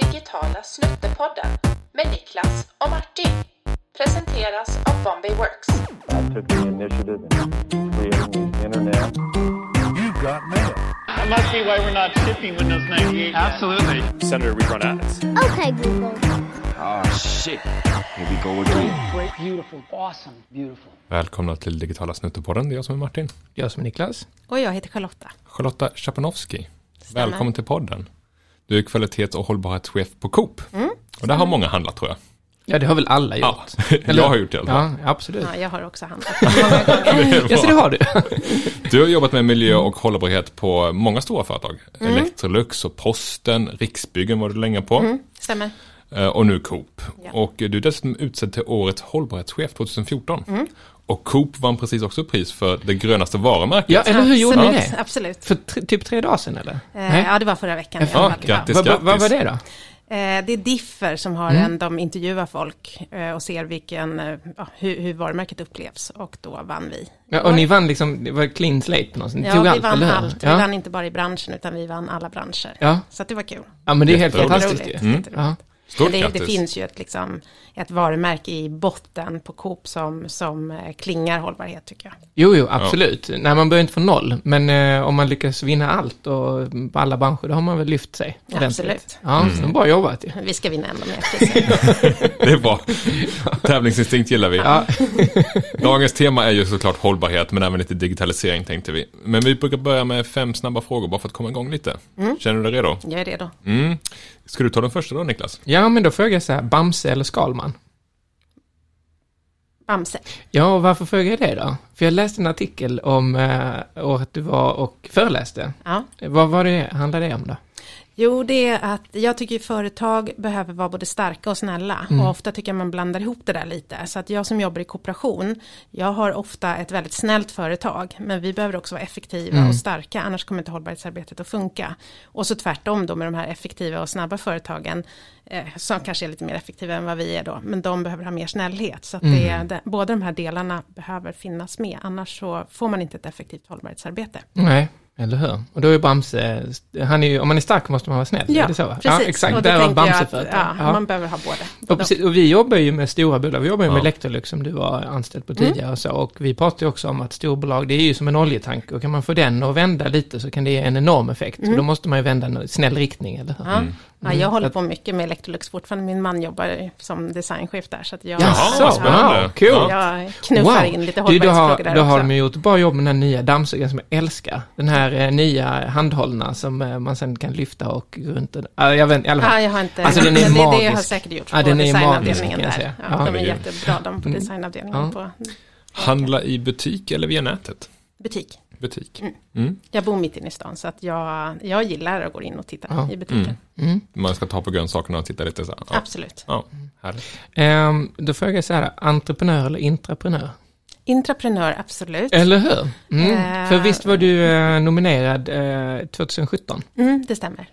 Digitala snuttepodden med Niklas och Martin. Presenteras av Bombay Works. I took the initiative in creating the internet. You got mail. That must be why we're not shipping Windows 98. Absolutely. Senator rerun ads. Okay, Google. Great, beautiful, awesome, beautiful. Välkomna till Digitala Snuttepodden. Det är jag som är Martin. Jag som är Niklas. Och jag heter Charlotta. Charlotta Chapanovski. Stämmer. Välkommen till podden. Du är kvalitets och hållbarhetschef på Coop. Mm. Och där har många handlat tror jag. Ja, det har väl alla Ja, gjort? jag har gjort det i alla fall. Ja, absolut. Ja, jag har också handlat. Ja, så det har du. Du har jobbat med miljö och hållbarhet på många stora företag. Mm. Electrolux och Posten, Riksbyggen var du länge på. Stämmer. Eh, Och nu Coop. Ja. Och du är dessutom utsedd till årets hållbarhetschef 2014. Mm. Och Coop vann precis också pris för det grönaste varumärket. Ja, eller hur gjorde ni Absolut, det? Absolut. För typ tre dagar sedan eller? Eh, ja, det var förra veckan. Ja, fall. grattis. Vad var det då? Eh, det är Differ som har Mm. en, de intervjuar folk eh, och ser vilken, eh, ja, hur, hur varumärket upplevs och då vann vi. Ja, och ni vann liksom, det var clean slate på något sätt. Ja, vi allt, vann allt. Vi Ja. vann inte bara i branschen utan vi vann alla branscher. Ja. Så att det var kul. ja, men det är helt fantastiskt. Jätteroligt. Mm. Jätteroligt. Ja. Stort det, det finns ju ett, liksom, ett varumärke i botten på Coop som, som eh, klingar hållbarhet tycker jag. Jo, jo, absolut. Nej, man börjar inte från noll. Men eh, om man lyckas vinna allt och på alla branscher, då har man väl lyft sig. ordentligt. Absolut. Ja, så bra jobbat ju. Vi ska vinna ännu mer. Det är bra. Tävlingsinstinkt gillar vi. Ja, Dagens tema är ju såklart hållbarhet, men även lite digitalisering tänkte vi. Men vi brukar börja med fem snabba frågor bara för att komma igång lite. Känner du dig redo? Jag är redo. Mm. Ska du ta den första då, Niklas? ja men då frågar jag så här, Bamse eller Skalman? Bamse. Ja, och varför frågar jag det då? För jag läste en artikel om eh, året du var och föreläste. Ja. Vad var det, handlade det om då? Jo, det är att jag tycker företag behöver vara både starka och snälla. Och ofta tycker jag man blandar ihop det där lite. Så att jag som jobbar i kooperation, jag har ofta ett väldigt snällt företag. Men vi behöver också vara effektiva och starka, annars kommer inte hållbarhetsarbetet att funka. Och så tvärtom då med de här effektiva och snabba företagen, eh, som kanske är lite mer effektiva än vad vi är då. Men de behöver ha mer snällhet. Så att det är, det, båda de här delarna behöver finnas med. Annars så får man inte ett effektivt hållbarhetsarbete. Nej, eller hur? Och då är Bamse, han är ju, om man är stark måste man vara snäll, är det så? precis. Ja, exakt, och då där jag Bamse att, för ja, man behöver ha båda. Och, precis, och vi jobbar ju med stora bolag, vi jobbar ju med Ja. Electrolux som du var anställd på tidigare och så, och vi pratar ju också om att storbolag, det är ju som en oljetank, och kan man få den att vända lite så kan det ge en enorm effekt, så då måste man ju vända en snäll riktning, eller hur? Ja. Ja, jag håller Att- på mycket med Electrolux fortfarande. Min man jobbar som designchef där. Så att jag, Jaså, vad spännande. wow, cool. Ja. jag knuffar in lite Du, då har, hållbarhetsfrågor där då har de gjort bra jobb med den här nya dammsugaren som jag älskar. Den här eh, nya handhållna som eh, man sen kan lyfta och gå runt. Och, ja, jag vet i alla Ja, fall. jag har inte, Alltså, den är men det, det har magisk. säkert gjorts Ja, på den är designavdelningen magisk, där. Ja, Ja. de är Den jättebra de på designavdelningen Ja. på Handla i butik eller via nätet? butik. Butik. Jag bor mitt inne i stan så att jag, jag gillar att gå in och titta Ja. i butiken. Mm. Man ska ta på grönsakerna och titta lite så här. Ja, Absolut. ja härligt. Ehm, då frågar jag så här, entreprenör eller intraprenör? Intraprenör, absolut. Eller hur? Mm. Eh. För visst var du eh, nominerad eh, 2017? Mm, det stämmer.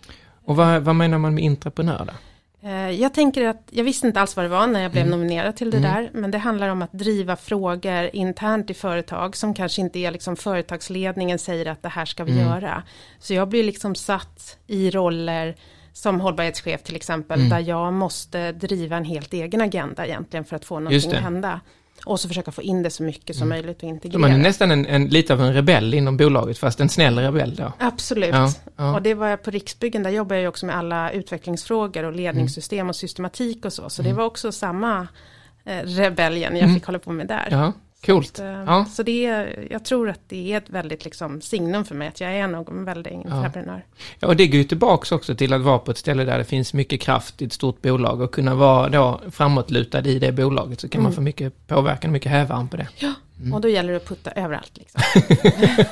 Och vad, vad menar man med intraprenör då? Eh, Jag tänker att, jag visste inte alls vad det var när jag blev nominerad till det där, men det handlar om att driva frågor internt i företag som kanske inte är liksom företagsledningen säger att det här ska vi göra. Så jag blir liksom satt i roller som hållbarhetschef till exempel, där jag måste driva en helt egen agenda egentligen för att få någonting att hända. Och så försöka få in det så mycket som möjligt och integrera. man är nästan en, en, lite av en rebell inom bolaget, fast en snäll rebell då? Absolut. Ja, ja. Och det var jag på Riksbyggen, där jobbar jag också med alla utvecklingsfrågor och ledningssystem och systematik och så. Så det var också samma eh, rebellion jag fick hålla på med där. Ja, coolt. Så, eh, Ja. så det är, jag tror att det är ett väldigt liksom, signum för mig att jag är nog en väldigt entreprenör. Ja, och det går ju tillbaks också till att vara på ett ställe där det finns mycket kraft i ett stort bolag och kunna vara då framåtlutad i det bolaget så kan man få mycket påverkan, mycket hävarm på det. Ja, och då gäller det att putta överallt. Liksom.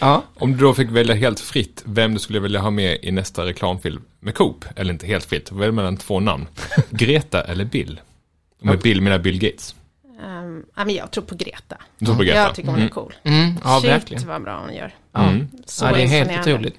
Ja, Om du då fick välja helt fritt vem du skulle vilja ha med i nästa reklamfilm med Coop, eller inte helt fritt, välj mellan två namn. Greta eller Bill? Med Bill menar Bill Gates. Ehm, ja, men jag tror på Greta. Du tror på Greta? Jag tycker hon är cool. Mm, ja, Shit verkligen. vad bra hon gör. Ja. Mm. Så ja, det är helt otroligt.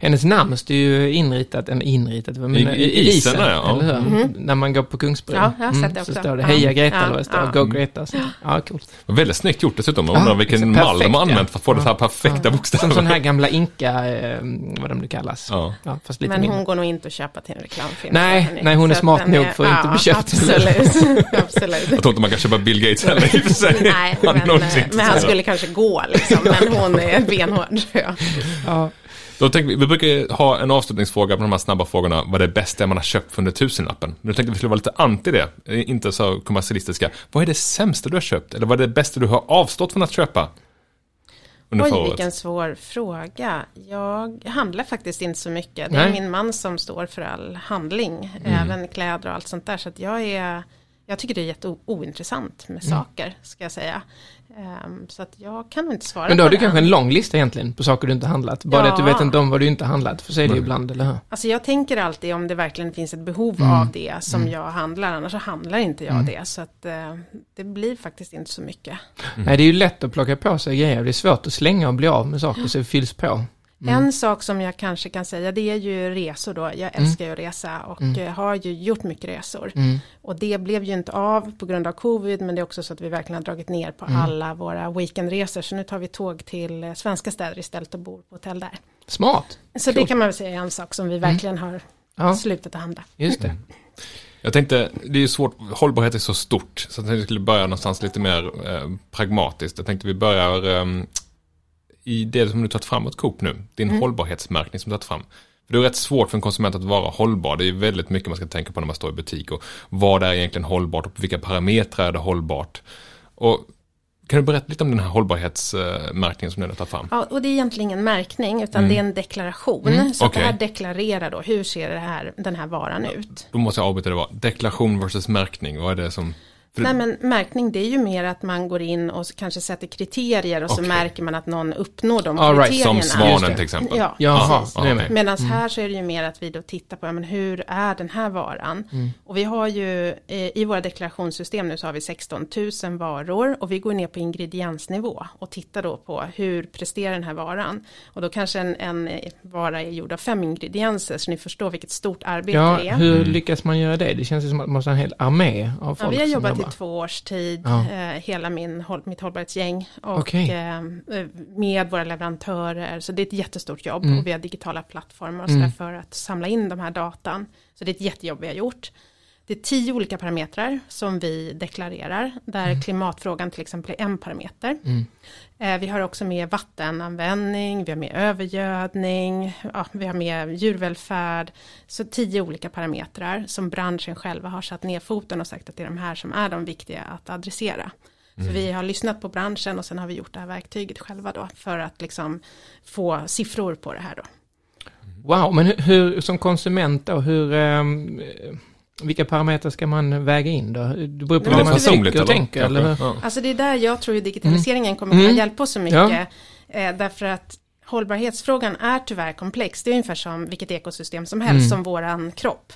Hennes namn står ju inritat, eller inritat, vad menar- I- i isen, ja. eller hur? När man går på Kungsbron. Ja, jag har sett det Så också. står det Ja. Heja Greta Ja, eller vad det står, ja. Go Greta. Så. Ja, coolt. Väldigt snyggt gjort dessutom. Jag Ja, undrar vilken mall de har använt ja. för att få det så här perfekta bokstäver. Som sån här gamla Inka, eh, vad de nu kallas. Ja. Ja, fast lite Men mindre. hon går nog inte att köpa till en reklamfilm. Nej, hörni. nej, hon är Så smart nog för att inte bli köpt. Absolut, absolut. Jag tror inte man kan köpa Bill Gates heller i och för sig. Nej, Han men, men han skulle kanske gå liksom, men hon är benhård. Ja. Då tänkte vi, vi brukar ha en avslutningsfråga på de här snabba frågorna. Vad är det bästa man har köpt för under tusenlappen? Nu tänkte vi skulle vara lite anti det. Inte så kommersialistiska. Vad är det sämsta du har köpt? Eller vad är det bästa du har avstått från att köpa? Under förra Oj, året? vilken svår fråga. Jag handlar faktiskt inte så mycket. Det Nej. är min man som står för all handling, Mm. även kläder och allt sånt där. Så att jag är, jag tycker det är jätteointressant med Mm. saker, ska jag säga. Ehm, så att jag kan inte svara Men då har du kanske en lång lista egentligen på saker du inte handlat. Bara det att du Ja. vet inte om vad du inte handlat, för så är det ju ibland, eller hur? Alltså jag tänker alltid om det verkligen finns ett behov Mm. av det som jag handlar, annars så handlar inte jag det. Så att eh, det blir faktiskt inte så mycket. Nej, det är ju lätt att plocka på sig grejer. Det är svårt att slänga och bli av med saker så det fylls på. En sak som jag kanske kan säga det är ju resor då. Jag älskar ju att resa och eh, har ju gjort mycket resor. Och det blev ju inte av på grund av covid men det är också så att vi verkligen har dragit ner på alla våra weekendresor. Så nu tar vi tåg till eh, svenska städer istället och bor på hotell där. Smart. Så det kan man väl säga är en sak som vi verkligen har Ja, slutat att handla. just det. Jag tänkte, det är ju svårt, hållbarhet är så stort. Så jag tänkte vi skulle börja någonstans lite mer eh, pragmatiskt. Jag tänkte vi börjar eh, i det som du tagit fram åt Coop nu. Din hållbarhetsmärkning som du tagit fram. För det är rätt svårt för en konsument att vara hållbar. Det är väldigt mycket man ska tänka på när man står i butik. Och vad är egentligen hållbart och på vilka parametrar är det hållbart. Och kan du berätta lite om den här hållbarhetsmärkningen som du har tagit fram? Ja, och det är egentligen ingen märkning utan det är en deklaration. Så att okej. det här deklarerar då, hur ser det här, den här varan ut? Då måste jag avbryta det var. Deklaration versus märkning, vad är det som... För Nej men märkning det är ju mer att man går in och så kanske sätter kriterier och så Okej. märker man att någon uppnår de All right, kriterierna. som Just svanen till exempel. Ja, Jaha, med. Medan här så är det ju mer att vi då tittar på, ja, men hur är den här varan? Och vi har ju, eh, i våra deklarationssystem nu så har vi 16 000 varor och vi går ner på ingrediensnivå och tittar då på hur presterar den här varan? Och då kanske en, en eh, vara är gjord av fem ingredienser så ni förstår vilket stort arbete Ja, det är. hur lyckas man göra det? Det känns ju som att man måste ha en hel armé av Ja, folk vi har som jobbat i jobbar. två års tid, Ja. eh, hela min, mitt hållbarhetsgäng och Okej. eh, eh, med våra leverantörer. Så det är ett jättestort jobb Mm. och vi har digitala plattformar sådär för att samla in de här datan. Så det är ett jättejobb vi har gjort. Det är tio olika parametrar som vi deklarerar, där Mm. klimatfrågan till exempel är en parameter. Eh, vi har också med vattenanvändning, vi har med övergödning, ja, vi har med djurvälfärd. Så tio olika parametrar som branschen själva har satt ner foten och sagt att det är de här som är de viktiga att adressera. Så vi har lyssnat på branschen och sen har vi gjort det här verktyget själva då för att liksom få siffror på det här då. Wow, men hur, som konsument då, hur, eh, vilka parametrar ska man väga in då? Det beror på vad man tycker och tänker, eller hur? Ja. Alltså det är där jag tror ju digitaliseringen kommer kunna Mm. hjälpa oss så mycket. Eh, därför att hållbarhetsfrågan är tyvärr komplex. Det är ungefär som vilket ekosystem som helst, som våran kropp.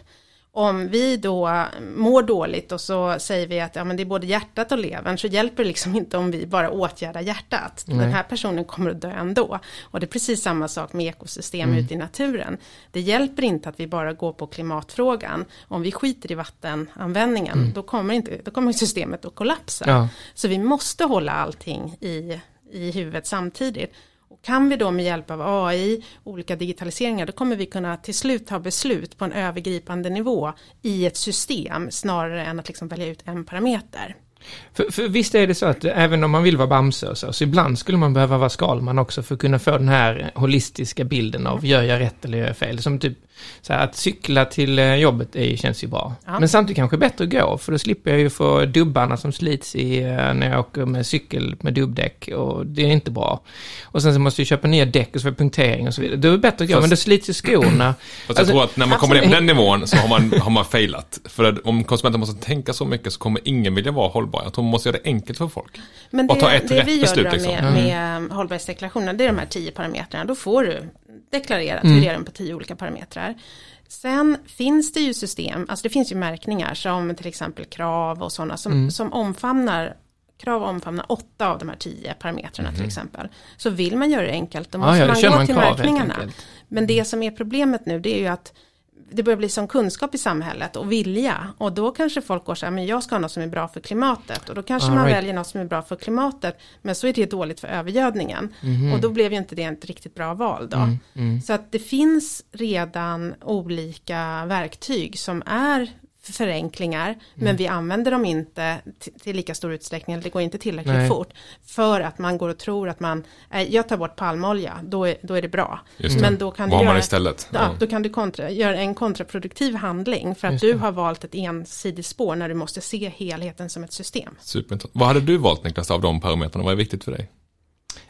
Om vi då mår dåligt och så säger vi att ja, men det är både hjärtat och levern så hjälper det liksom inte om vi bara åtgärdar hjärtat. Den här personen kommer att dö ändå. Och det är precis samma sak med ekosystem ute i naturen. Det hjälper inte att vi bara går på klimatfrågan. Om vi skiter i vattenanvändningen då, kommer inte, då kommer systemet att kollapsa. Ja. Så vi måste hålla allting i, i huvudet samtidigt. Kan vi då med hjälp av AI, olika digitaliseringar, då kommer vi kunna till slut ta beslut på en övergripande nivå i ett system snarare än att liksom välja ut en parameter. För, för visst är det så att även om man vill vara Bamse och så, så ibland skulle man behöva vara Skalman också för att kunna få den här holistiska bilden av gör jag rätt eller gör jag fel. Som typ så att cykla till eh, jobbet är, känns ju bra. Ja. Men samtidigt kanske bättre att gå, för då slipper jag ju få dubbarna som slits i, eh, när jag åker med cykel med dubbdäck och det är inte bra. Och sen så måste jag köpa nya däck och så får jag punktering och så vidare. Då är det bättre att gå, Fast- men då slits ju skorna. Fast jag Alltså, tror att när man kommer ner på absolut. den nivån så har man, har man failat. För att om konsumenten måste tänka så mycket så kommer ingen vilja vara hållbar. Jag tror man måste göra det enkelt för folk. Men Och det, ta ett det rätt vi gör beslut, då liksom. med, med um, hållbarhetsdeklarationen, det är de här tio parametrarna. Då får du deklarerat hur det är på tio olika parametrar. Sen finns det ju system, alltså det finns ju märkningar som till exempel krav och sådana som, som omfamnar miljökrav omfamnar åtta av de här tio parametrarna till exempel. Så vill man göra det enkelt, då Mhm. Ja, måste ja, då man gå man till krav märkningarna. Men det som är problemet nu, det är ju att det börjar bli som kunskap i samhället och vilja. Och då kanske folk går så här, men jag ska ha något som är bra för klimatet. Och då kanske All man right. väljer något som är bra för klimatet. Men så är det dåligt för övergödningen. Mhm. Och då blev ju inte det ett riktigt bra val då. Mm, Så att det finns redan olika verktyg som är förenklingar, Mm. men vi använder dem inte till lika stor utsträckning, eller det går inte tillräckligt Nej. fort, för att man går och tror att man, eh, jag tar bort palmolja, då är, då är det bra. Det. Men då kan Vad du har man göra, istället? Ja, då kan du kontra, göra en kontraproduktiv handling, för att Just du det. har valt ett ensidigt spår när du måste se helheten som ett system. Superintressant. Vad hade du valt Niklas av de parametrarna? Vad är viktigt för dig?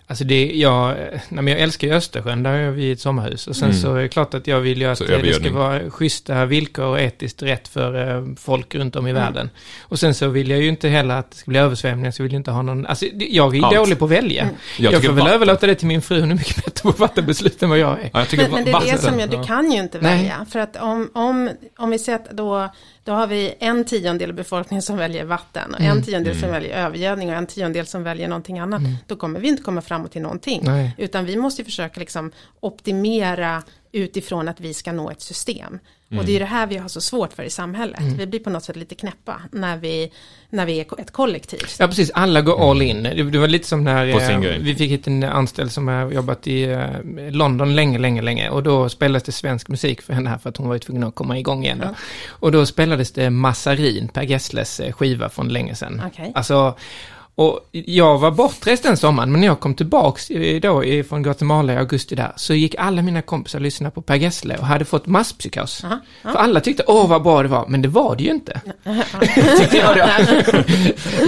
Alltså det, jag, nej men jag älskar ju Östersjön, där har vi ett sommarhus. Och sen Mm. så är det klart att jag vill ju att det ska vara schyssta villkor och etiskt rätt för eh, folk runt om i världen. Och sen så vill jag ju inte heller att det ska bli översvämningar, så vill jag inte ha någon, alltså det- jag är Allt. dålig på att välja. Jag, tycker får väl vatten- överlåta det till min fru, hon är mycket bättre på vattenbeslut än vad jag är. Ja, jag Men, men det är det vatten- som jag, du kan ju inte Nej. välja. För att om, om, om vi säger att då, då har vi en tiondel av befolkningen som väljer vatten och Mm. en tiondel som väljer övergödning och en tiondel som väljer någonting annat. Då kommer vi inte komma framåt till någonting. Nej. Utan vi måste försöka liksom optimera utifrån att vi ska nå ett system. Och det är det här vi har så svårt för i samhället. Vi blir på något sätt lite knäppa när vi, när vi är ett kollektiv. Ja, precis. Alla går all in. Det, det var lite som när eh, vi fick hit en anställd som har jobbat i eh, London länge, länge, länge. Och då spelades det svensk musik för henne här för att hon var tvungen att komma igång igen. Då. Och då spelades det Massarin, Per Gessles eh, skiva från länge sedan. Okej. Alltså, och jag var bortrest den sommaren, men när jag kom tillbaks då från Guatemala i augusti där, så gick alla mina kompisar och lyssnade på Per Gessle och hade fått masspsykos. Aha, ja. För alla tyckte, åh vad bra det var, men det var det ju inte. tyckte jag då.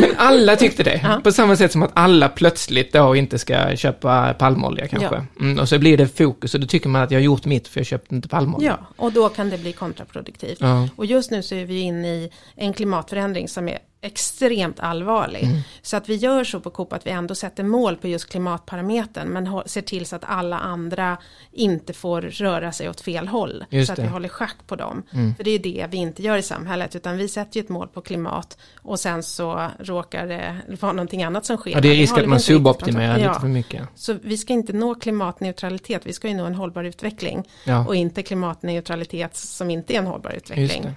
Men alla tyckte det. På samma sätt som att alla plötsligt då inte ska köpa palmolja kanske. Ja. Mm, och så blir det fokus och då tycker man att jag har gjort mitt för jag köpte inte palmolja. Ja, och då kan det bli kontraproduktivt. Ja. Och just nu så är vi inne i en klimatförändring som är extremt allvarlig. Mm. Så att vi gör så på Coop att vi ändå sätter mål på just klimatparametern men ser till så att alla andra inte får röra sig åt fel håll. Just så att det. Mm. vi håller schack på dem. För det är det vi inte gör i samhället utan vi sätter ju ett mål på klimat och sen så råkar det vara någonting annat som sker. Ja, det är risk att man suboptimerar lite för mycket. Så vi ska inte nå klimatneutralitet, vi ska ju nå en hållbar utveckling. Ja. Och inte klimatneutralitet som inte är en hållbar utveckling.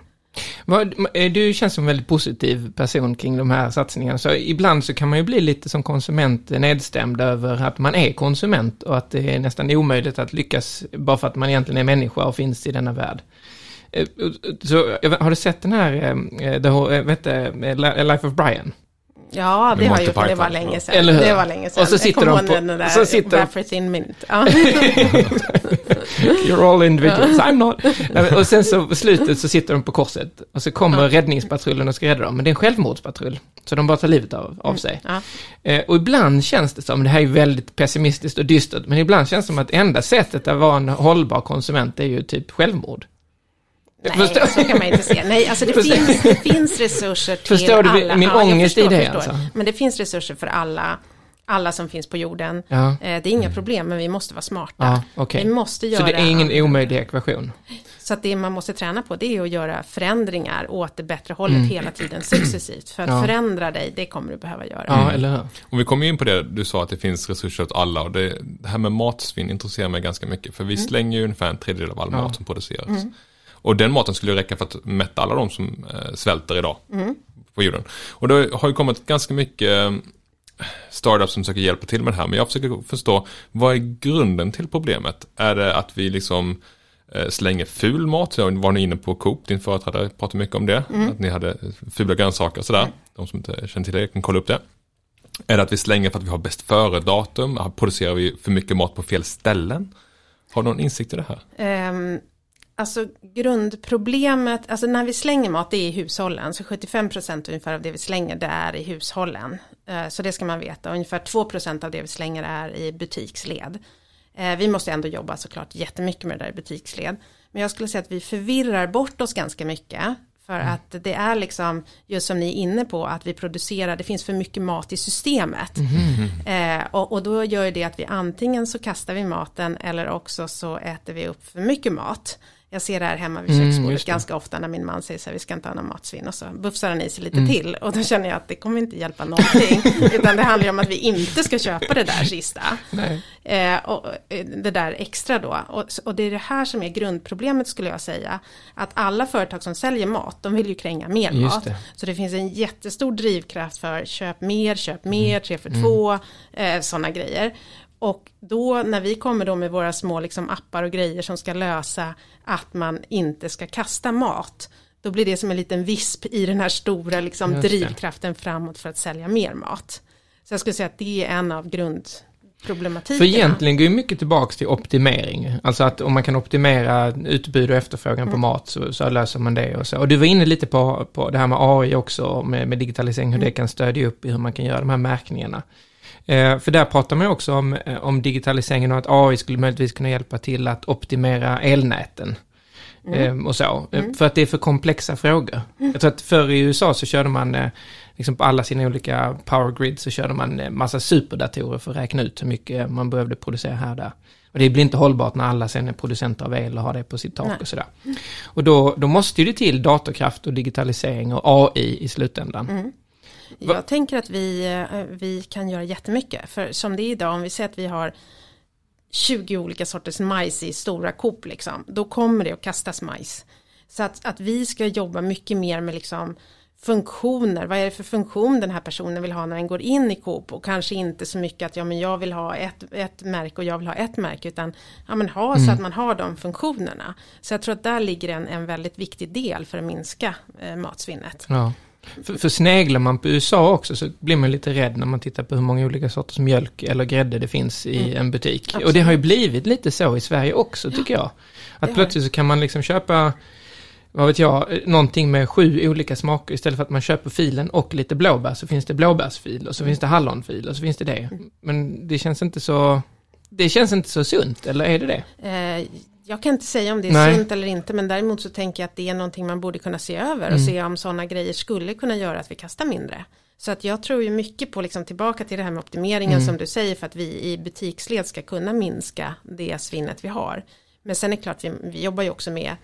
Eh, du känns som en väldigt positiv person kring de här satsningarna. Så ibland så kan man ju bli lite som konsument nedstämd över att man är konsument och att det är nästan omöjligt att lyckas bara för att man egentligen är människa och finns i denna värld. Eh, så, eh, har du sett den här, The vet du, Life of Brian? Ja, det har jag gjort, det var länge sedan. Eller hur? Det var länge sedan. Och så sitter de på- den där så sitter thin minute. Ja. You're all individuals, I'm not. Och sen så på slutet så sitter de på korset och så kommer räddningspatrullen och ska rädda dem. Men det är en självmordspatrull. Så de bara tar livet av, av sig. Ja. Eh, och ibland känns det som, det här är väldigt pessimistiskt och dystert, men ibland känns det som att enda sättet att vara en hållbar konsument är ju typ självmord. Nej, Förstår- så kan man inte se. Nej, alltså det, Förstår- finns, det finns resurser till Förstår du alla. min jag ångest i förstår, det, förstår. alltså? Men det finns resurser för alla, alla som finns på jorden. Ja. Eh, Det är inga problem, men vi måste vara smarta. Ja, okej. Vi måste göra... Så det är ingen omöjlig ekvation? Så att det man måste träna på det är att göra förändringar åt det bättre hållet hela tiden successivt. För att Mm. Ja. förändra dig, det kommer du behöva göra. Ja, eller hur? Och vi kommer in på det, du sa att det finns resurser åt alla och det, det här med matsvinn intresserar mig ganska mycket. För vi slänger ju ungefär en tredjedel av all mat som produceras. Och den maten skulle räcka för att mätta alla de som eh, svälter idag på jorden. Och det har ju kommit ganska mycket eh, startups som försöker hjälpa till med det här. Men jag försöker förstå, vad är grunden till problemet? Är det att vi liksom eh, slänger ful mat? Jag var ni inne på Coop, din företrädare pratade mycket om det. Att ni hade fula grönsaker och sådär. De som inte känner till det kan kolla upp det. Är det att vi slänger för att vi har bäst före-datum? Producerar vi för mycket mat på fel ställen? Har du någon insikt i det här? Ehm, alltså grundproblemet, alltså när vi slänger mat det är i hushållen, så 75% ungefär av det vi slänger det är i hushållen. Eh, så det ska man veta, ungefär 2% av det vi slänger är i butiksled. Eh, vi måste ändå jobba såklart jättemycket med det där i butiksled. Men jag skulle säga att vi förvirrar bort oss ganska mycket. För att det är liksom, just som ni är inne på, att vi producerar, det finns för mycket mat i systemet. Eh, och, och då gör det att vi antingen så kastar vi maten eller också så äter vi upp för mycket mat. Jag ser det här hemma vid Mm, köksbordet det. ganska ofta när min man säger så här, vi ska inte ha någon matsvinn och så bufsar han i sig Mm. lite till och då känner jag att det kommer inte hjälpa någonting. utan det handlar ju om att vi inte ska köpa det där sista. Eh, och, eh, det där extra då. Och, och det är det här som är grundproblemet skulle jag säga. Att alla företag som säljer mat, de vill ju kränga mer Just mat. det. Så det finns en jättestor drivkraft för köp mer, köp mer, Mm. tre för två, eh, sådana grejer. Och då när vi kommer då med våra små liksom, appar och grejer som ska lösa att man inte ska kasta mat. Då blir det som en liten visp i den här stora liksom, drivkraften framåt för att sälja mer mat. Så jag skulle säga att det är en av grundproblematikerna. För egentligen går ju mycket tillbaka till optimering. Alltså att om man kan optimera utbud och efterfrågan Mm. på mat så, så löser man det och så. Och du var inne lite på, på det här med AI också, med, med digitalisering, hur Mm. det kan stödja upp i hur man kan göra de här märkningarna. Eh, för där pratar man ju också om, eh, om digitaliseringen och att AI skulle möjligtvis kunna hjälpa till att optimera elnäten. Eh, och så. Eh, För att det är för komplexa frågor. Jag tror att förr i USA så körde man, eh, liksom på alla sina olika power grid så körde man massa superdatorer för att räkna ut hur mycket man behövde producera här och där. Och det blir inte hållbart när alla sen är producenter av el och har det på sitt tak Nej. och sådär. Och då, då måste ju det till datorkraft och digitalisering och AI i slutändan. Jag tänker att vi, eh, vi kan göra jättemycket. För som det är idag, om vi säger att vi har 20 olika sorters majs i stora kop, liksom, då kommer det att kastas majs. Så att, att vi ska jobba mycket mer med liksom funktioner, vad är det för funktion den här personen vill ha när den går in i Coop och kanske inte så mycket att ja men jag vill ha ett, ett märke och jag vill ha ett märke utan ja men ha så att man har de funktionerna. Så jag tror att där ligger en, en väldigt viktig del för att minska eh, matsvinnet. Ja. För, för sneglar man på USA också så blir man lite rädd när man tittar på hur många olika sorters mjölk eller grädde det finns i en butik. Och det har ju blivit lite så i Sverige också tycker jag. Att plötsligt så kan man liksom köpa, vad vet jag, någonting med sju olika smaker istället för att man köper filen och lite blåbär så finns det blåbärsfil och så finns det hallonfil och så finns det det. Men det känns inte så, det känns inte så sunt, eller är det det? Eh, jag kan inte säga om det är Nej. sunt eller inte, men däremot så tänker jag att det är någonting man borde kunna se över och Mm. se om sådana grejer skulle kunna göra att vi kastar mindre. Så att jag tror ju mycket på, liksom tillbaka till det här med optimeringen Mm. som du säger, för att vi i butiksled ska kunna minska det svinnet vi har. Men sen är det klart, vi, vi jobbar ju också med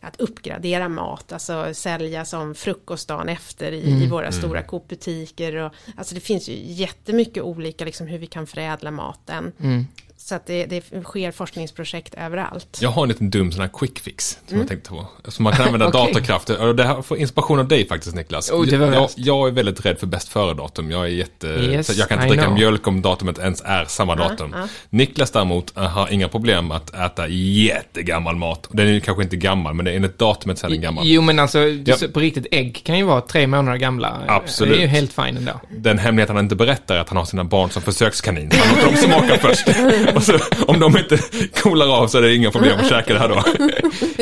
att uppgradera mat, alltså sälja som frukost dagen efter i, Mm. i våra stora Coop-butiker. Alltså det finns ju jättemycket olika, liksom hur vi kan förädla maten. Mm. Så att det, det sker forskningsprojekt överallt. Jag har en liten dum sån här quick fix som jag tänkte på. Som man kan använda Okej. datorkraft. Och det här får inspiration av dig faktiskt Niklas. Oh, det var jag, jag är väldigt rädd för bäst före-datum. Jag är jätte... Yes, så jag kan I inte dricka know. mjölk om datumet ens är samma datum. ja. Niklas däremot eh, har inga problem att äta jättegammal mat. Den är ju kanske inte gammal, men enligt datumet så är den gammal. Jo men alltså, Ja. så på riktigt, ägg kan ju vara tre månader gamla. Absolut. Det är ju helt fine ändå. Den hemligheten han inte berättar är att han har sina barn som försökskanin. Han låter dem smaka först. Och så, om de inte coolar av så är det inga problem att käka det här då.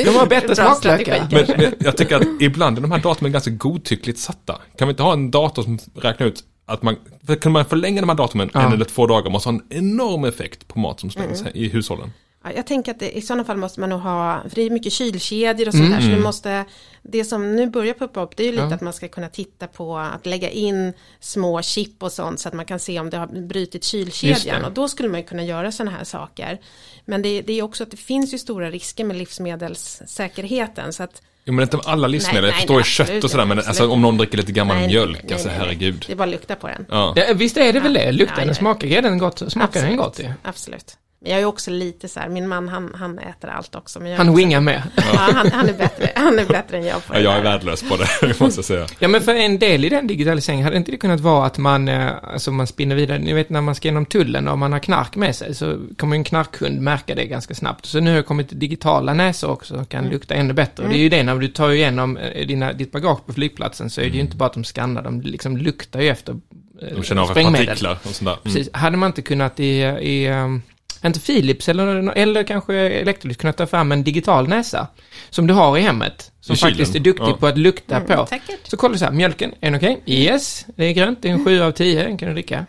De har bättre smaklökar. Men, men jag tycker att ibland är de här datumen ganska godtyckligt satta. Kan vi inte ha en dator som räknar ut att man, för kan man förlänga de här datumen Ja. en eller två dagar måste ha en enorm effekt på mat som slängs Mm. i hushållen. Ja, jag tänker att det, i sådana fall måste man nog ha, för det är mycket kylkedjor och sånt där, så vi måste, det som nu börjar poppa upp, det är ju lite Ja. att man ska kunna titta på att lägga in små chip och sånt, så att man kan se om det har brutit kylkedjan, och då skulle man ju kunna göra sådana här saker. Men det, det är också att det finns ju stora risker med livsmedelssäkerheten, så att Jo men inte alla livsmedel, Nej, jag förstår ju kött och sådär men alltså, om någon dricker lite gammal nej, mjölk, nej, alltså nej, herregud. det är bara att lukta på den. Ja. Ja, visst är det väl det? Luktar Ja, den? Smakar grädden gott? Smakar den gott? ju? Absolut. Men jag är också lite så här, min man han, han äter allt också. Men Han wingar med. Ja, han, han, är bättre, han är bättre än jag på Ja, det jag är värdelös på det, måste jag säga. Ja men för en del i den digitaliseringen, hade inte det kunnat vara att man, eh, alltså man spinner vidare, ni vet när man ska genom tullen och man har knark med sig så kommer en knarkhund märka det ganska snabbt. Så nu har det kommit digitala näsor också som kan lukta ännu bättre. Och det är ju det när du tar igenom eh, dina, ditt bagage på flygplatsen så är det ju inte bara att de skannar, de liksom luktar ju efter eh, De känner av sprängmedel. partiklar och sånt där. Mm. Precis. Hade man inte kunnat i, i um, inte Philips eller, eller kanske Electrolux kunnat ta fram en digital näsa som du har i hemmet. Som I kylen. faktiskt är duktig Ja. på att lukta Mm, på. säkert. Så kollar du så här, mjölken, är den okej? Yes, det är grönt, det är en 7 av 10, den kan du dricka.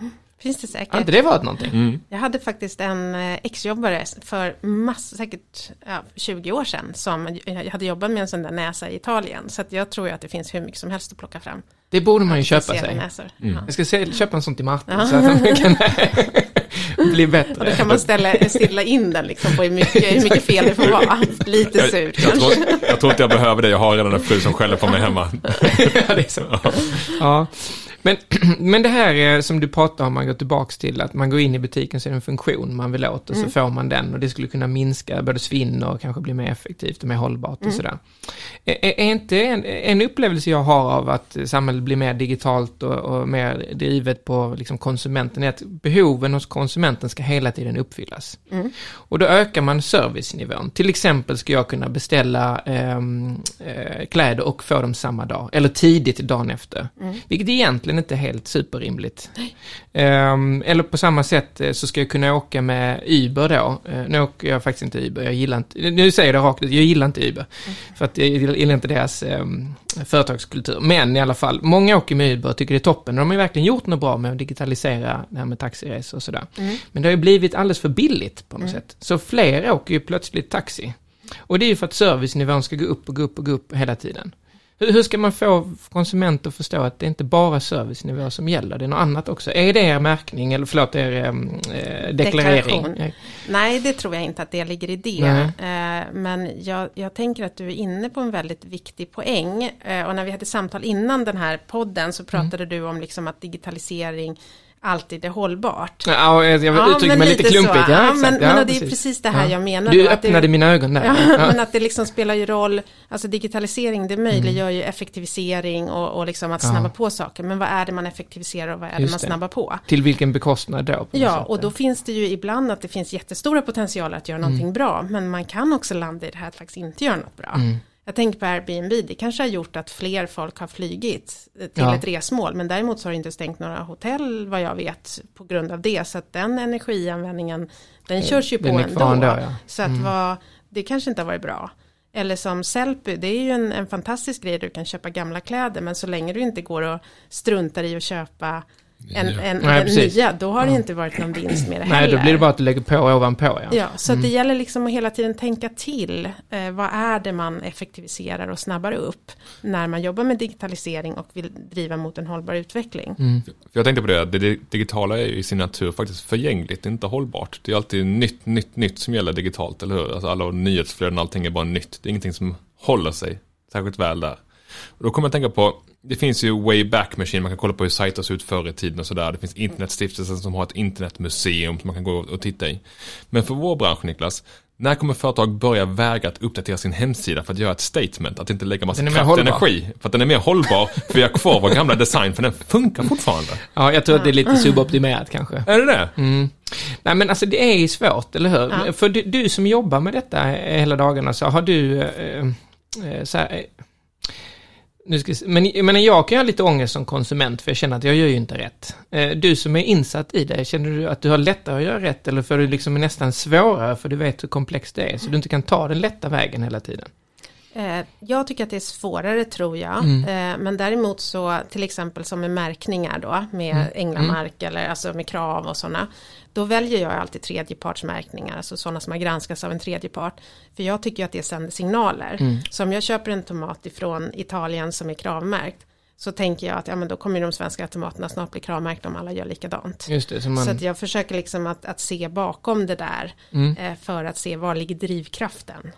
Finns det säkert. Har inte det varit någonting? Mm. Jag hade faktiskt en eh, exjobbare för massor, säkert ja, 20 år sedan som jag hade jobbat med en sån där näsa i Italien. Så att jag tror ju att det finns hur mycket som helst att plocka fram. Det borde man ju köpa sig. Näsor. Mm. Ja. Jag ska se, köpa en sån till Martin. Ja. Så att han kan... bli Och bättre. då kan man ställa, stilla in den liksom på hur mycket, hur mycket fel det får vara. Lite Jag, surt jag, kanske. tror, jag tror inte jag behöver det, jag har redan en fru som skäller på mig hemma. ja, det är så. Ja. Men, men det här som du pratar om, man går tillbaks till att man går in i butiken så är det en funktion man vill åt och så får man den och det skulle kunna minska både svinn och kanske bli mer effektivt och mer hållbart och sådär. Är, är inte en, en upplevelse jag har av att samhället blir mer digitalt och, och mer drivet på liksom konsumenten är att behoven hos konsumenten ska hela tiden uppfyllas. Och då ökar man servicenivån. Till exempel ska jag kunna beställa ehm, eh, kläder och få dem samma dag, eller tidigt dagen efter. Vilket egentligen inte är helt superrimligt. Ehm, eller på samma sätt eh, så ska jag kunna åka med Uber då. Eh, nu åker jag faktiskt inte Uber, jag gillar inte, nu säger jag det rakt ut, jag gillar inte Uber. För att jag gillar inte deras ehm, företagskultur. Men i alla fall, många åker med Uber och tycker det är toppen. De har ju verkligen gjort något bra med att digitalisera det här med taxiresor och sådär. Men det har ju blivit alldeles för billigt på något sätt. Så fler åker ju plötsligt taxi. Och det är ju för att servicenivån ska gå upp och gå upp och gå upp hela tiden. Hur, hur ska man få konsumenter att förstå att det inte bara är servicenivå som gäller, det är något annat också? Är det er märkning, eller förlåt, er ehm, eh, deklarering? Deklaration. Nej, det tror jag inte att det ligger i det. Eh, men jag, jag tänker att du är inne på en väldigt viktig poäng. Eh, och när vi hade samtal innan den här podden så pratade du om liksom att digitalisering alltid är hållbart. Ja, jag, jag Ja, uttrycker mig lite klumpigt. Ja, Ja, men, ja, men det är precis det här Ja. jag menar. Du att det- öppnade mina ögon där. Men att det liksom spelar ju roll, alltså digitalisering det möjliggör ju effektivisering och, och liksom att Mm. Snabba på saker. Men vad är det man effektiviserar och vad är det Just man det. snabbar på? Till vilken bekostnad då? på Ja, sätt? och då finns det ju ibland att det finns jättestora potentialer att göra Mm. någonting bra. Men man kan också landa i det här att faktiskt inte göra något bra. Mm. Jag tänker på Airbnb, det kanske har gjort att fler folk har flygit till Ja. ett resmål. Men däremot så har det inte stängt några hotell vad jag vet på grund av det. Så att den energianvändningen, den körs ju på den ändå. ändå, ja. Så att vad, det kanske inte har varit bra. Eller som Sellpy, det är ju en, en fantastisk grej, du kan köpa gamla kläder, men så länge du inte går och struntar i att köpa en, en, Nej, en nya, då har det inte varit någon vinst med det Nej, heller. då blir det bara att du lägger på ovanpå, ja. Ja, så att det gäller liksom att hela tiden tänka till. Eh, vad är det man effektiviserar och snabbar upp när man jobbar med digitalisering och vill driva mot en hållbar utveckling. För jag tänkte på det, det digitala är ju i sin natur faktiskt förgängligt, inte hållbart. Det är alltid nytt, nytt, nytt som gäller digitalt, eller hur? Alltså alla nyhetsflöden, allting är bara nytt. Det är ingenting som håller sig särskilt väl där. Och då kommer jag att tänka på, det finns ju Wayback Machine, man kan kolla på hur sajter såg ut förr i tiden och sådär. Det finns internetstiftelsen som har ett internetmuseum som man kan gå och titta i. Men för vår bransch, Niklas, när kommer företag börja väga att uppdatera sin hemsida för att göra ett statement? Att inte lägga massa kraft och energi. För att den är mer hållbar, för vi har kvar vår gamla design, för den funkar fortfarande. Ja, jag tror att det är lite suboptimerat kanske. Är det det? Mm. Nej men alltså det är ju svårt, eller hur? Ja. För du, du som jobbar med detta hela dagarna, så har du eh, eh, så här, eh, nu ska, jag men jag menar, jag kan ha lite ångest som konsument för jag känner att jag gör ju inte rätt. Eh, du som är insatt i det, känner du att du har lättare att göra rätt eller får du liksom nästan svårare för du vet hur komplext det är så du inte kan ta den lätta vägen hela tiden? Eh, jag tycker att det är svårare tror jag. Mm. Eh, men däremot så till exempel som med märkningar då med Mm. änglamark eller alltså med krav och sådana. Då väljer jag alltid tredjepartsmärkningar, alltså sådana som har granskats av en tredjepart. För jag tycker att det sänder signaler. Mm. Så om jag köper en tomat ifrån Italien som är kravmärkt så tänker jag att ja, men då kommer de svenska tomaterna snart bli kravmärkta om alla gör likadant. Just det, så man... Så att jag försöker liksom att, att se bakom det där Mm. eh, för att se var ligger drivkraften.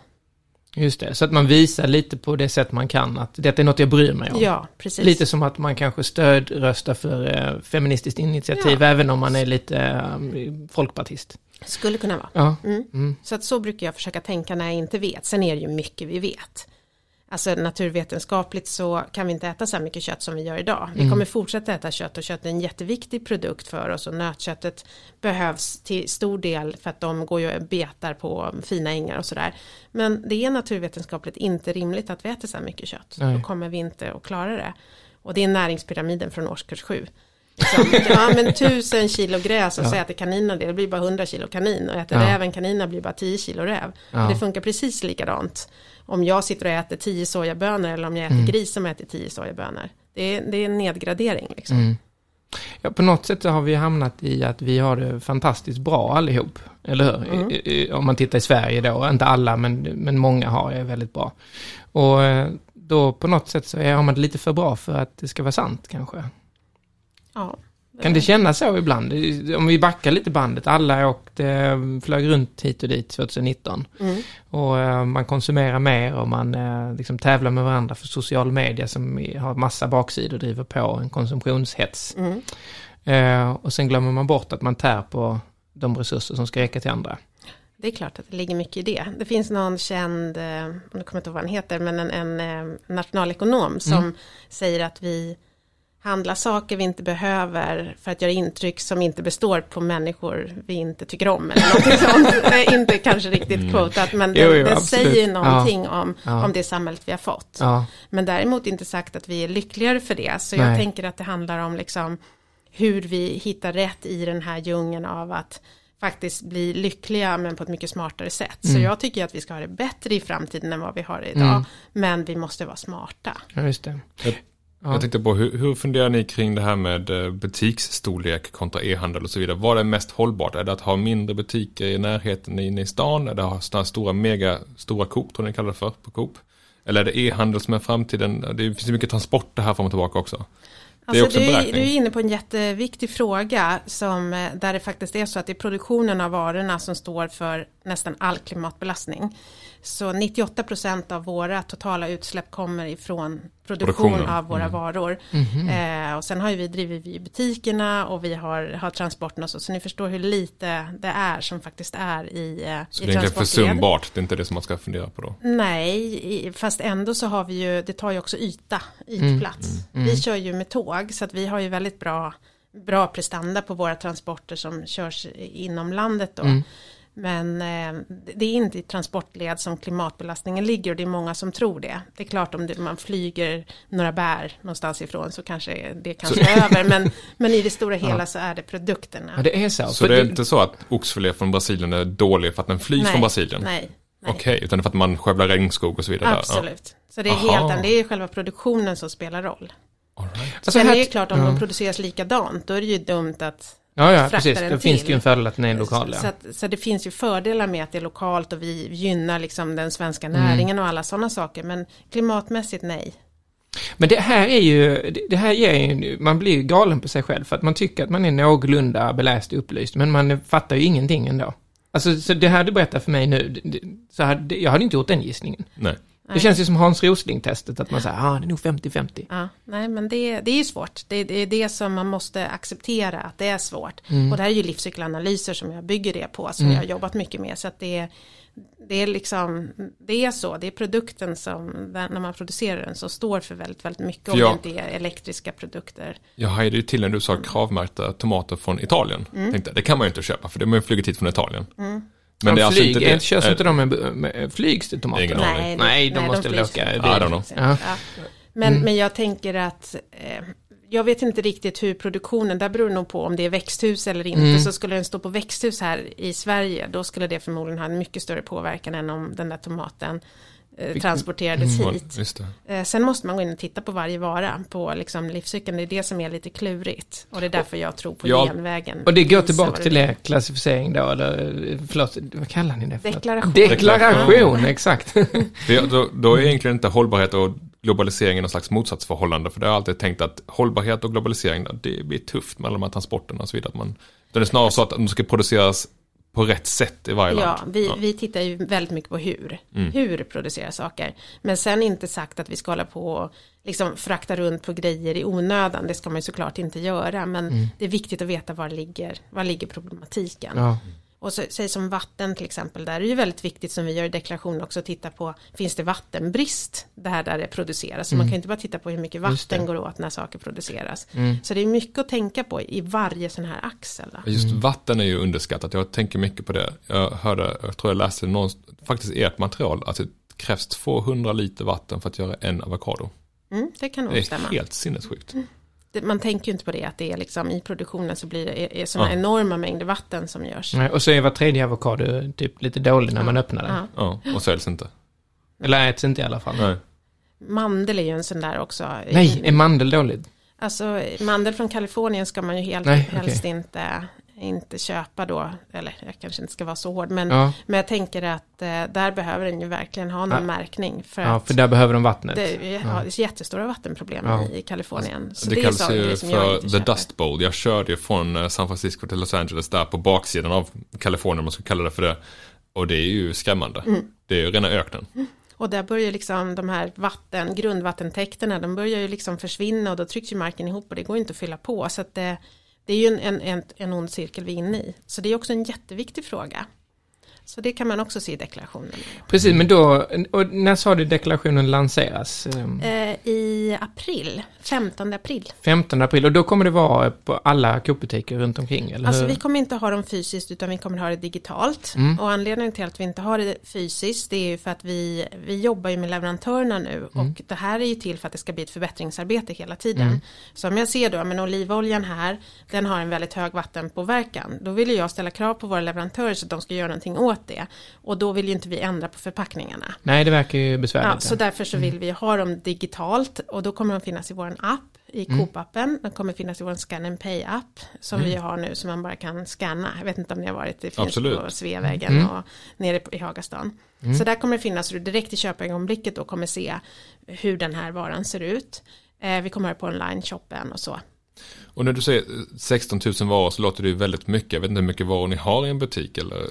Just det, så att man visar lite på det sätt man kan att detta är något jag bryr mig om. Ja, precis. Lite som att man kanske stödröstar för eh, feministiskt initiativ, Ja. även om man är lite eh, folkpartist. Skulle kunna vara. Ja. Mm. Mm. Så att så brukar jag försöka tänka när jag inte vet. Sen är det ju mycket vi vet. Alltså naturvetenskapligt så kan vi inte äta så här mycket kött som vi gör idag. Vi Mm. kommer fortsätta äta kött och kött är en jätteviktig produkt för oss och nötköttet behövs till stor del för att de går ju och betar på fina ängar och sådär. Men det är naturvetenskapligt inte rimligt att vi äter så här mycket kött. Nej. Då kommer vi inte att klara det. Och det är näringspyramiden från årskurs 7. Liksom, ja men tusen kilo gräs och så äter kaninerna det, det blir bara 100 kilo kanin och äter Ja. räven kaninerna blir bara 10 kilo räv. Ja. Och det funkar precis likadant om jag sitter och äter 10 sojabönor eller om jag äter Mm. gris som äter 10 sojabönor. Det är, det är en nedgradering liksom. Mm. Ja, på något sätt så har vi hamnat i att vi har det fantastiskt bra allihop. Eller hur? Mm. I- i- Om man tittar i Sverige då, inte alla men, men många har det väldigt bra. Och eh, då på något sätt så är- har man det lite för bra för att det ska vara sant kanske. Ja, Kan det kännas så ibland? Om vi backar lite bandet, alla åkte, flög runt hit och dit 2019. Mm. Och eh, man konsumerar mer och man eh, liksom tävlar med varandra för social media som har massa baksidor och driver på en konsumtionshets. Mm. Eh, och sen glömmer man bort att man tär på de resurser som ska räcka till andra. Det är klart att det ligger mycket i det. Det finns någon känd, nu kommer jag inte ihåg vad han heter, men en, en nationalekonom som säger att vi handlar saker vi inte behöver för att göra intryck som inte består på människor vi inte tycker om. Eller någonting sånt. Det är inte kanske riktigt quotat, men det, Jo, jo, det säger någonting om, Ja. om det samhället vi har fått. Ja, Men däremot inte sagt att vi är lyckligare för det. Så Nej. jag tänker att det handlar om liksom hur vi hittar rätt i den här djungeln av att faktiskt bli lyckliga men på ett mycket smartare sätt. Så Mm. jag tycker att vi ska ha det bättre i framtiden än vad vi har idag. Mm. Men vi måste vara smarta. ja, just det. Jag- Ja. Jag tänkte på hur, hur funderar ni kring det här med eh, butiksstorlek kontra e-handel och så vidare. Vad är mest hållbart? Är det att ha mindre butiker i närheten inne i stan? Är det att ha sådana stora mega, stora Coop, tror ni kallar det för, på Coop? Eller är det e-handel som är framtiden? Det finns ju mycket transporter här fram och tillbaka också. Alltså, du, är, du är inne på en jätteviktig fråga som, eh, där det faktiskt är så att det är produktionen av varorna som står för nästan all klimatbelastning. Så 98% av våra totala utsläpp kommer ifrån produktion Produktionen, av våra mm. varor. Mhm. Eh, och sen har ju vi drivit vi butikerna och vi har, har transporterna och så. Så ni förstår hur lite det är som faktiskt är i, eh, Så i det är inte transportled. försumbart, det är inte det som man ska fundera på då. Nej, fast ändå så har vi ju, det tar ju också yta, ytplats. Vi kör ju med tåg så att vi har ju väldigt bra, bra prestanda på våra transporter som körs inom landet då. Men eh, det är inte i transportled som klimatbelastningen ligger och det är många som tror det. Det är klart om man flyger några bär någonstans ifrån så kanske det kanske är över. Men, men i det stora hela så är det produkterna. Ja, det är så. Så det är inte så att oxfilé från Brasilien är dålig för att den flygs från Brasilien? Nej, nej. Okej, utan för att man skövlar regnskog och så vidare? Absolut. Så det är Aha. helt det är själva produktionen som spelar roll. Ja, all right. Alltså Sen här- är det ju klart om ja. de produceras likadant, då är det ju dumt att... Ja, ja, precis. Då finns till. det ju en fördel att den är lokal. så, Ja. att, så det finns ju fördelar med att det är lokalt och vi gynnar liksom den svenska Mm. näringen och alla sådana saker. Men klimatmässigt nej. Men det här är ju, det- här ger ju, man blir ju galen på sig själv för att man tycker att man är någorlunda beläst och upplyst, men man fattar ju ingenting ändå. Alltså, så det här du berättar för mig nu, det- så hade, jag hade inte gjort den gissningen. Nej. Det känns ju som Hans Rosling-testet, att man säger, ah, det är nog 50-50. Ja, nej, men det, det är ju svårt. Det, det är det som man måste acceptera, att det är svårt. Mm. Och det här är ju livscykelanalyser som jag bygger det på, som jag har jobbat mycket med. Så att det, det är liksom, det är så, det är produkten som, när man producerar den, som står för väldigt, väldigt mycket. Om Ja. det inte är elektriska produkter. Jag hajade ju till när du sa kravmärkta tomater från Italien. Mm. Tänkte, det kan man ju inte köpa för de har ju flugit hit från Italien. Mm. Men det är alltså flyg, inte det. Körs Eh, inte de med, med flygs till tomater? Nej, Nej, de måste väl flygs- åka I don't know. Ja. Ja. Men, men jag tänker att eh, jag vet inte riktigt hur produktionen, där beror det nog på om det är växthus eller inte. Mm. Så skulle den stå på växthus här i Sverige, då skulle det förmodligen ha en mycket större påverkan än om den där tomaten eh, transporterades Ja, hit. Just det. Eh, sen måste man gå in och titta på varje vara på liksom, livscykeln. Det är det som är lite klurigt. Och det är därför jag tror på Ja. genvägen. Och det går tillbaka till det er klassificering då, eller förlåt, vad kallar ni det för? Deklaration. Deklaration, exakt. Det, då, då är egentligen inte hållbarhet och globalisering någon slags motsatsförhållande. För det har jag alltid tänkt att hållbarhet och globalisering, det blir tufft med alla de här transporterna och så vidare. Att man, det är snarare så att de ska produceras på rätt sätt i varje Ja, land. vi, vi tittar ju väldigt mycket på hur. Mm. Hur producerar saker. Men sen inte sagt att vi ska hålla på och liksom frakta runt på grejer i onödan. Det ska man ju såklart inte göra. Men det är viktigt att veta var ligger, var ligger problematiken. Ja. Och så, säg som vatten till exempel. Där är det ju väldigt viktigt som vi gör i deklarationen också att titta på. Finns det vattenbrist där där det produceras? Så man kan ju inte bara titta på hur mycket Mm. Det. Mm. vatten går åt när saker produceras. Så det är mycket att tänka på i varje sån här axel. Då. Just vatten är ju underskattat. Jag tänker mycket på det. Jag hörde, jag tror jag läste någon, faktiskt i ert material, att det krävs 200 liter vatten för att göra en avokado. Mm, det kan nog Det är stämma. helt sinnessjukt. Man tänker ju inte på det att det är liksom i produktionen så blir det är, sådana Ja. enorma mängder vatten som görs. Nej, Och så är var tredje avokado typ lite dålig när man öppnar den. Ja. Ja, och säljs inte. Eller äts inte i alla fall. Nej. Mandel är ju en sån där också. Nej, är mandel dåligt? Alltså mandel från Kalifornien ska man ju helt Nej, helst inte inte köpa då, eller jag kanske inte ska vara så hård, men, Ja. men jag tänker att eh, där behöver den ju verkligen ha någon Ja. märkning. För Ja, att för där behöver de vattnet. det är, ju- ja. det är jättestora vattenproblem Ja. i Kalifornien. Så det är kallas ju för The köper. Dust Bowl. Jag körde ju från eh, San Francisco till Los Angeles där på baksidan av Kalifornien om man ska kalla det för det. Och det är ju skrämmande. Mm. Det är ju rena öknen. Och där börjar liksom de här vatten, grundvattentäkterna, de börjar ju liksom försvinna och då trycks ju marken ihop och det går inte att fylla på. Så att det, det är ju en, en, en, ond cirkel vi är inne i. Så det är också en jätteviktig fråga. Så det kan man också se i deklarationen. Precis, men då, och när sa du deklarationen lanseras? Ehm, Eh, I april, 15 april. 15 april, och då kommer det vara på alla Coop-butiker runt omkring, eller Alltså hur? vi kommer inte ha dem fysiskt utan vi kommer ha det digitalt. Mm. Och anledningen till att vi inte har det fysiskt det är ju för att vi, vi jobbar ju med leverantörerna nu Mm. och det här är ju till för att det ska bli ett förbättringsarbete hela tiden. Så om jag ser då, men olivoljan här, den har en väldigt hög vattenpåverkan. Då vill jag ställa krav på våra leverantörer så att de ska göra någonting åt det. Och då vill ju inte vi ändra på förpackningarna. Nej, det verkar ju besvärligt. Ja, så därför så vill vi ha dem digitalt och då kommer de finnas i vår app, i Coop-appen. De kommer finnas i vår Scan and Pay-app som vi har nu som man bara kan scanna. Jag vet inte om ni har varit, det finns Absolut. på Sveavägen och nere i Hagastan. Så där kommer det finnas så du direkt i köpögonblicket då kommer se hur den här varan ser ut. Eh, vi kommer ha på online-shoppen och så. Och när du säger 16 000 varor så låter det ju väldigt mycket. Jag vet inte hur mycket varor ni har i en butik eller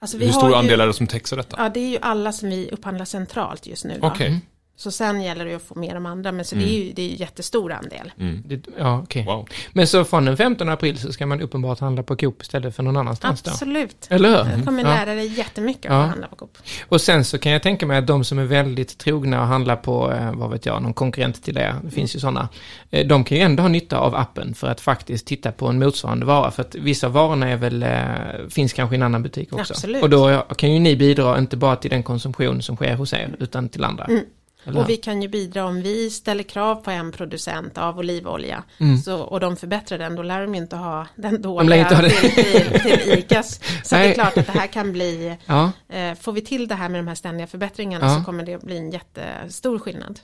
Alltså, vi hur har stor ju- andel är det som täcks av detta? Ja, det är ju alla som vi upphandlar centralt just nu. då. Okej, Så sen gäller det att få med de andra, men så det är ju det är ju jättestor andel. Det, ja, okej. wow. Men så från den 15 april så ska man uppenbart handla på Coop istället för någon annanstans då? Absolut. Eller hur? Jag kommer Ja. lära dig jättemycket Ja. att handla på Coop. Och sen så kan jag tänka mig att de som är väldigt trogna och handlar på, eh, vad vet jag, någon konkurrent till det, det finns ju sådana, eh, de kan ju ändå ha nytta av appen för att faktiskt titta på en motsvarande vara. För att vissa varorna är väl, eh, finns kanske i en annan butik också. Absolut. Och då kan ju ni bidra inte bara till den konsumtion som sker hos er, utan till andra. Mm. Eller? Och vi kan ju bidra om vi ställer krav på en producent av olivolja så, och de förbättrar den, då lär de ju inte ha den dåliga inte ha det. till, till, till ICAs. Så det är klart att det här kan bli, Ja, eh, får vi till det här med de här ständiga förbättringarna Ja. så kommer det att bli en jättestor skillnad.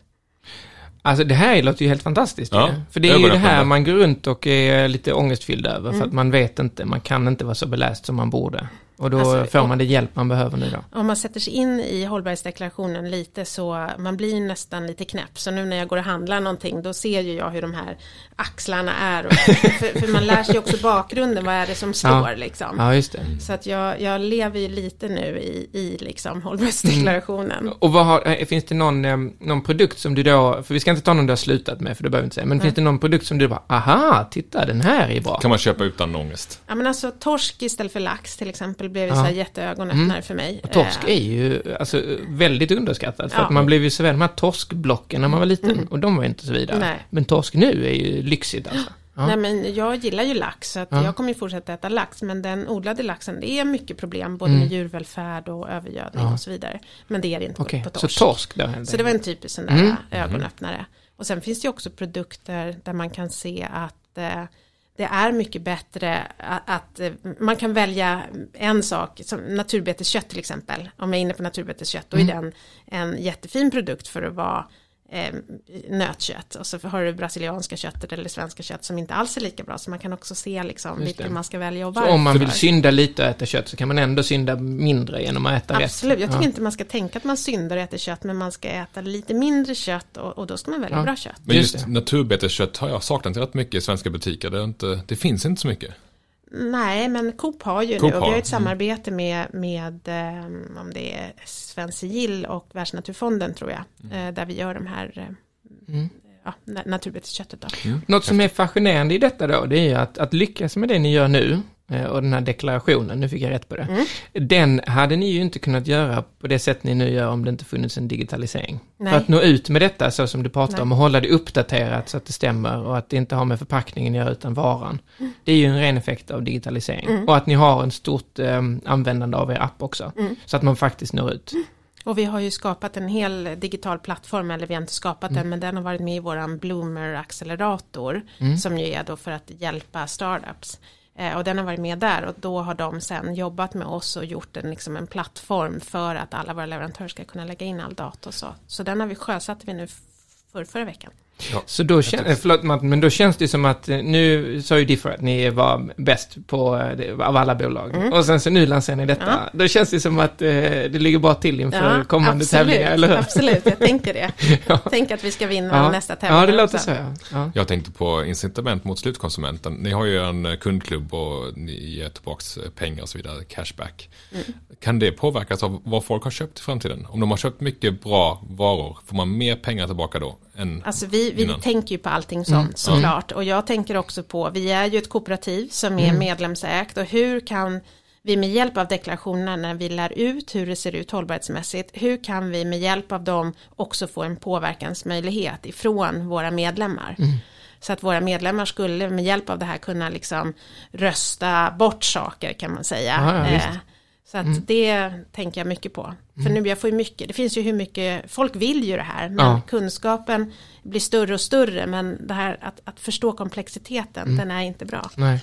alltså det här låter ju helt fantastiskt. Ja, ju. För det är ju det här man går runt och är lite ångestfylld över, Mm. för att man vet inte, man kan inte vara så beläst som man borde. Och då Alltså, får och- man det hjälp man behöver nu då. Om man sätter sig in i hållbarhetsdeklarationen lite så man blir nästan lite knäpp. Så nu när jag går och handlar någonting då ser ju jag hur de här axlarna är. Och, för, för man lär sig också bakgrunden, vad är det som står Ja. liksom. Ja, just det. Så att jag, jag lever ju lite nu i, i liksom hållbarhetsdeklarationen. Och vad har, eh, finns det någon, eh, någon produkt som du då, för vi ska inte ta någon du har slutat med, för det behöver vi inte säga, men finns det någon produkt som du bara, aha, titta den här är bra. Kan man köpa utan ångest? Ja men alltså torsk istället för lax till exempel blev ju Ja. så här jätteögonöppnare för mig. Och torsk Eh, är ju alltså, väldigt underskattat, för Ja. att man blev ju serverad de här torskblocken när man var liten, och de var inte så vidare. Nej. Men torsk nu är ju lyxigt alltså. Ja. Nej men jag gillar ju lax så jag kommer ju fortsätta äta lax men den odlade laxen det är mycket problem både med djurvälfärd och övergödning Mm. Och så vidare. Men det är det inte Okej, på, på så torsk. torsk då Så det var en typisk sån där Mm. ögonöppnare. Och sen finns det ju också produkter där man kan se att eh, det är mycket bättre att, att eh, man kan välja en sak, som naturbeteskött till exempel. Om jag är inne på naturbeteskött, då är Mm. den en jättefin produkt för att vara eh, nötkött. Och så har du brasilianska köttet eller svenska kött som inte alls är lika bra. Så man kan också se liksom vilken man ska välja och Så varför. om man vill synda lite och äta kött så kan man ändå synda mindre genom att äta rätt. Absolut, jag tycker ja. inte man ska tänka att man syndar och äter kött, men man ska äta lite mindre kött och, och då ska man välja Ja. bra kött. Men Just just, naturbeteskött har jag saknat rätt mycket i svenska butiker. Det, är inte, det finns inte så mycket. Nej, men Coop har ju Coop nu och vi har, ett mm. samarbete med, med eh, om det är Svensk Sigill och Världsnaturfonden tror jag, Mm. eh, där vi gör de här eh, Mm. ja, na- naturbetesköttet då. Något som är fascinerande i detta då, det är att, att lyckas med det ni gör nu, och den här deklarationen, nu fick jag rätt på det, Mm. den hade ni ju inte kunnat göra på det sätt ni nu gör om det inte funnits en digitalisering. Nej. För att nå ut med detta, så som du pratar Nej. om, och hålla det uppdaterat så att det stämmer och att det inte har med förpackningen att göra utan varan. Mm. Det är ju en ren effekt av digitalisering. Och att ni har en stort eh, användande av er app också, Mm. så att man faktiskt når ut. Och vi har ju skapat en hel digital plattform, eller vi har inte skapat Mm. den, men den har varit med i våran Bloomer accelerator, Mm. som ju är då för att hjälpa startups. Eh, och den har varit med där och då har de sen jobbat med oss och gjort en, liksom en plattform för att alla våra leverantörer ska kunna lägga in all data och så. Så den har vi sjösatt vi nu för förra veckan. Ja. Så då, kän, eh, förlåt Martin, men då känns det som att eh, nu sa ju Differ att ni var bäst på, eh, av alla bolag. Och sen så nu lanserar ni detta. Mm. Ja. Då känns det som att eh, det ligger bra till inför kommande absolut, tävlingar, eller hur? Absolut, jag tänker det. Ja. Tänk att vi ska vinna Ja. nästa tävling. Ja, det låter också. så. Ja. Ja. Jag tänkte på incitament mot slutkonsumenten. Ni har ju en kundklubb och ni ger tillbaks eh, pengar och så vidare, cashback. Mm. Kan det påverkas av vad folk har köpt i framtiden? Om de har köpt mycket bra varor, får man mer pengar tillbaka då? Än Alltså vi, vi innan? tänker ju på allting Mm. sånt såklart. Och jag tänker också på, vi är ju ett kooperativ som Mm. är medlemsägt. Och hur kan vi med hjälp av deklarationerna när vi lär ut hur det ser ut hållbarhetsmässigt. Hur kan vi med hjälp av dem också få en påverkansmöjlighet ifrån våra medlemmar. Mm. Så att våra medlemmar skulle med hjälp av det här kunna liksom rösta bort saker kan man säga. Ja, ja. Eh, så att det tänker jag mycket på. För nu jag får ju mycket, det finns ju hur mycket, folk vill ju det här, men Ja. kunskapen blir större och större, men det här att, att förstå komplexiteten, den är inte bra. Nej.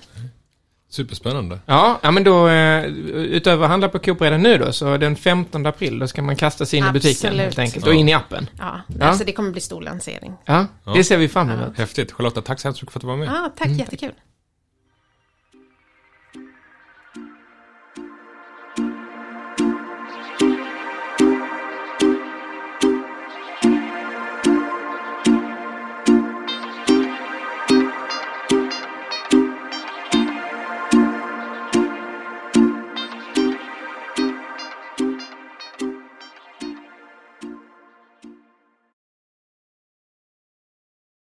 Superspännande. Ja, ja, men då eh, utöver att handla på Coop redan nu då, så den 15 april då ska man kasta sig in i butiken Absolut. helt enkelt och in i appen. Ja, Ja. Alltså det kommer bli stor lansering. Ja, det ser vi fram emot. Häftigt. Charlotta, tack så hemskt mycket för att du var med. Ja, tack, jättekul.